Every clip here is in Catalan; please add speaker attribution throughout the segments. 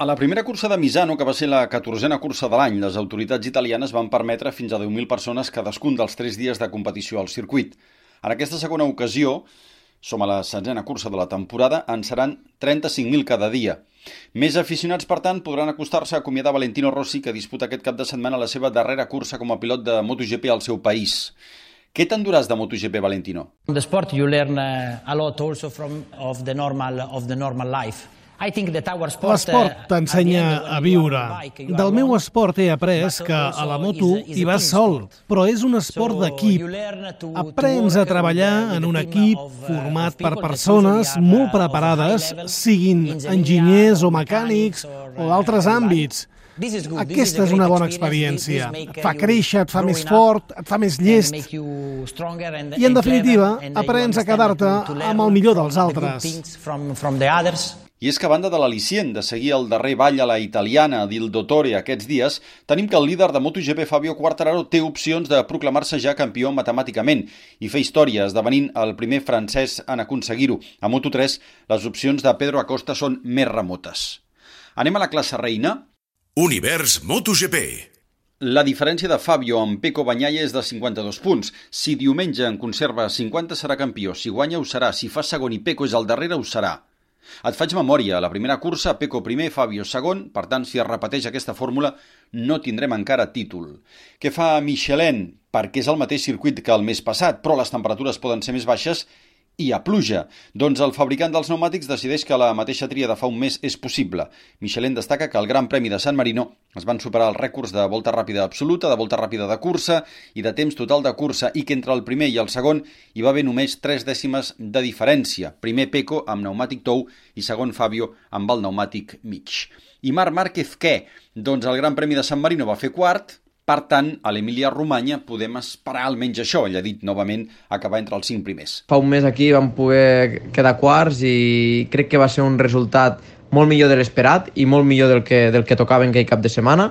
Speaker 1: A la primera cursa de Misano, que va ser la catorzena cursa de l'any, les autoritats italianes van permetre fins a 10.000 persones cadascun dels tres dies de competició al circuit. En aquesta segona ocasió, som a la setzena cursa de la temporada, en seran 35.000 cada dia. Més aficionats, per tant, podran acostar-se a acomiadar Valentino Rossi, que disputa aquest cap de setmana la seva darrera cursa com a pilot de MotoGP al seu país. Què t'enduràs de MotoGP, Valentino?
Speaker 2: The sport you learn uh, a lot also from of the normal of the normal life.
Speaker 3: L'esport t'ensenya a viure. Del meu esport he après que a la moto hi vas sol, però és un esport d'equip. Aprens a treballar en un equip format per persones molt preparades, siguin enginyers o mecànics o d'altres àmbits. Aquesta és una bona experiència. Et fa créixer, et fa més fort, et fa més llest. I, en definitiva, aprens a quedar-te amb el millor dels altres.
Speaker 1: I és que a banda de l'al·licient de seguir el darrer ball a la italiana d'Il Dottore aquests dies, tenim que el líder de MotoGP Fabio Quartararo té opcions de proclamar-se ja campió matemàticament i fer història, esdevenint el primer francès en aconseguir-ho. A Moto3 les opcions de Pedro Acosta són més remotes. Anem a la classe reina?
Speaker 4: Univers MotoGP.
Speaker 1: La diferència de Fabio amb Peco Banyaya és de 52 punts. Si diumenge en conserva 50 serà campió, si guanya ho serà, si fa segon i Peco és al darrere ho serà. Et faig memòria, la primera cursa, Peco primer, Fabio segon, per tant, si es repeteix aquesta fórmula, no tindrem encara títol. Què fa Michelin? Perquè és el mateix circuit que el mes passat, però les temperatures poden ser més baixes i a pluja. Doncs el fabricant dels pneumàtics decideix que la mateixa tria de fa un mes és possible. Michelin destaca que al Gran Premi de San Marino es van superar els rècords de volta ràpida absoluta, de volta ràpida de cursa i de temps total de cursa i que entre el primer i el segon hi va haver només 3 dècimes de diferència. Primer Peco amb pneumàtic tou i segon Fabio amb el pneumàtic mig. I Marc Márquez què? Doncs el Gran Premi de San Marino va fer quart, per tant, a l'Emília-Romanya podem esperar almenys això, ell ha dit novament, acabar entre els cinc primers.
Speaker 5: Fa un mes aquí vam poder quedar quarts i crec que va ser un resultat molt millor de l'esperat i molt millor del que, del que tocava en aquell cap de setmana.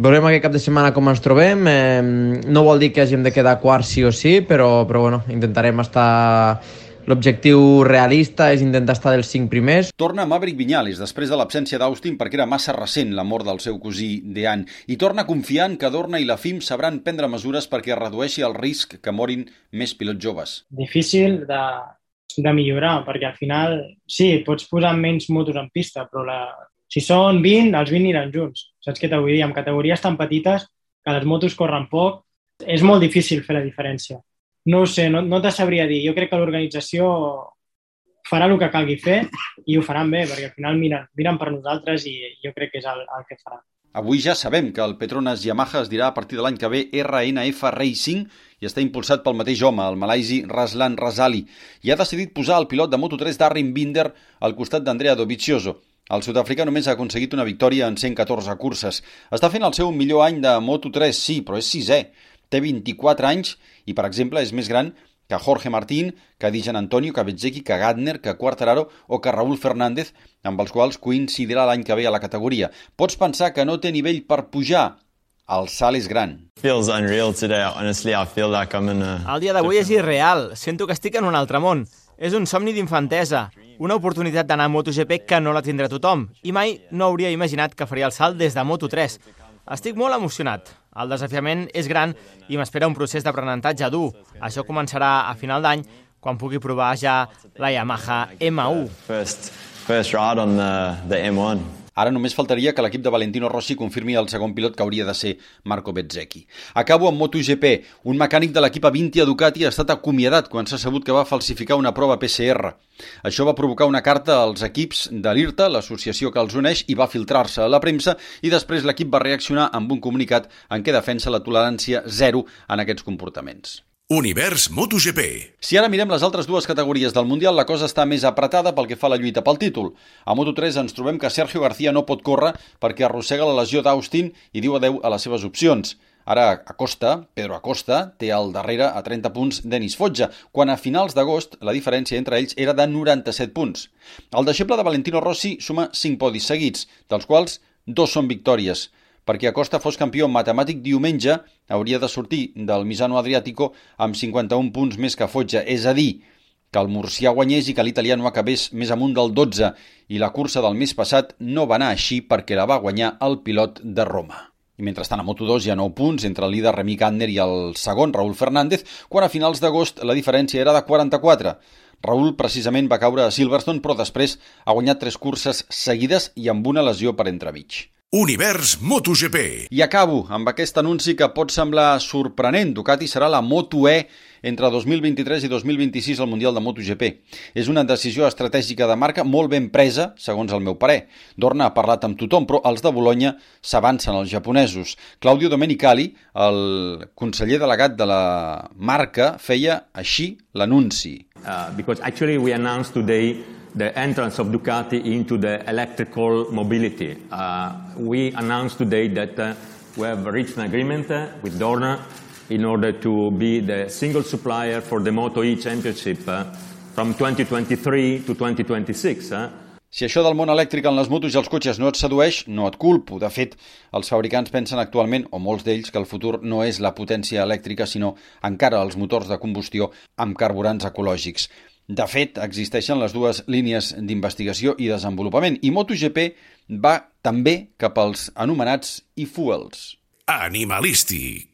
Speaker 5: Veurem aquest cap de setmana com ens trobem. Eh, no vol dir que hàgim de quedar quarts sí o sí, però, però bueno, intentarem estar L'objectiu realista és intentar estar dels cinc primers.
Speaker 1: Torna Maverick Viñales després de l'absència d'Austin perquè era massa recent la mort del seu cosí Dean i torna confiant que Dorna i la FIM sabran prendre mesures perquè redueixi el risc que morin més pilots joves.
Speaker 6: Difícil de, de millorar perquè al final sí, pots posar menys motos en pista però la, si són 20, els 20 aniran junts. Saps què t'ho vull dir? En categories tan petites que les motos corren poc, és molt difícil fer la diferència no ho sé, no, no te sabria dir. Jo crec que l'organització farà el que calgui fer i ho faran bé, perquè al final miren, miren per nosaltres i jo crec que és el, el que farà.
Speaker 1: Avui ja sabem que el Petronas Yamaha es dirà a partir de l'any que ve RNF Racing i està impulsat pel mateix home, el malaisi Raslan Razali, i ha decidit posar el pilot de Moto3 Darren Binder al costat d'Andrea Dovizioso. El sud-africà només ha aconseguit una victòria en 114 curses. Està fent el seu millor any de Moto3, sí, però és sisè té 24 anys i, per exemple, és més gran que Jorge Martín, que Dijan Antonio, que Bezzecchi, que Gardner, que Quartararo o que Raúl Fernández, amb els quals coincidirà l'any que ve a la categoria. Pots pensar que no té nivell per pujar, el salt és gran.
Speaker 7: Feels unreal today. Honestly, I feel like I'm in a...
Speaker 8: El dia d'avui és irreal. Sento que estic en un altre món. És un somni d'infantesa, una oportunitat d'anar a MotoGP que no la tindrà tothom, i mai no hauria imaginat que faria el salt des de Moto3. Estic molt emocionat. El desafiament és gran i m'espera un procés d'aprenentatge dur. Això començarà a final d'any, quan pugui provar ja la Yamaha M1.
Speaker 7: First, first ride on the, the M1.
Speaker 1: Ara només faltaria que l'equip de Valentino Rossi confirmi el segon pilot que hauria de ser Marco Bezzecchi. Acabo amb MotoGP. Un mecànic de l'equip A20 a Ducati ha estat acomiadat quan s'ha sabut que va falsificar una prova PCR. Això va provocar una carta als equips de l'IRTA, l'associació que els uneix, i va filtrar-se a la premsa i després l'equip va reaccionar amb un comunicat en què defensa la tolerància zero en aquests comportaments.
Speaker 4: Univers MotoGP.
Speaker 1: Si ara mirem les altres dues categories del Mundial, la cosa està més apretada pel que fa a la lluita pel títol. A Moto3 ens trobem que Sergio García no pot córrer perquè arrossega la lesió d'Austin i diu adeu a les seves opcions. Ara Acosta, Pedro Acosta, té al darrere a 30 punts Denis Fotja, quan a finals d'agost la diferència entre ells era de 97 punts. El deixeble de Valentino Rossi suma 5 podis seguits, dels quals dos són victòries perquè Acosta fos campió matemàtic diumenge, hauria de sortir del Misano Adriàtico amb 51 punts més que Fotja, és a dir, que el murcià guanyés i que l'italià no acabés més amunt del 12 i la cursa del mes passat no va anar així perquè la va guanyar el pilot de Roma. I mentrestant a Moto2 hi ha 9 punts entre el líder Remy Gantner i el segon Raúl Fernández, quan a finals d'agost la diferència era de 44. Raúl precisament va caure a Silverstone, però després ha guanyat tres curses seguides i amb una lesió per entremig.
Speaker 4: Univers MotoGP.
Speaker 1: I acabo amb aquest anunci que pot semblar sorprenent. Ducati serà la Moto E entre 2023 i 2026 al Mundial de MotoGP. És una decisió estratègica de marca molt ben presa, segons el meu parer. Dorna ha parlat amb tothom, però els de Bologna s'avancen els japonesos. Claudio Domenicali, el conseller delegat de la marca, feia així l'anunci.
Speaker 9: Uh, because actually we announced today the entrance of Ducati into the electrical mobility. Uh, we announced today that uh, we have reached an agreement uh, with Dorna in order to be the single supplier for the Moto E Championship uh, from 2023 to 2026. Uh.
Speaker 1: Si això del món elèctric en les motos i els cotxes no et sedueix, no et culpo. De fet, els fabricants pensen actualment, o molts d'ells, que el futur no és la potència elèctrica, sinó encara els motors de combustió amb carburants ecològics. De fet, existeixen les dues línies d'investigació i desenvolupament i MotoGP va també cap als anomenats e-fuels.
Speaker 4: Animalístic.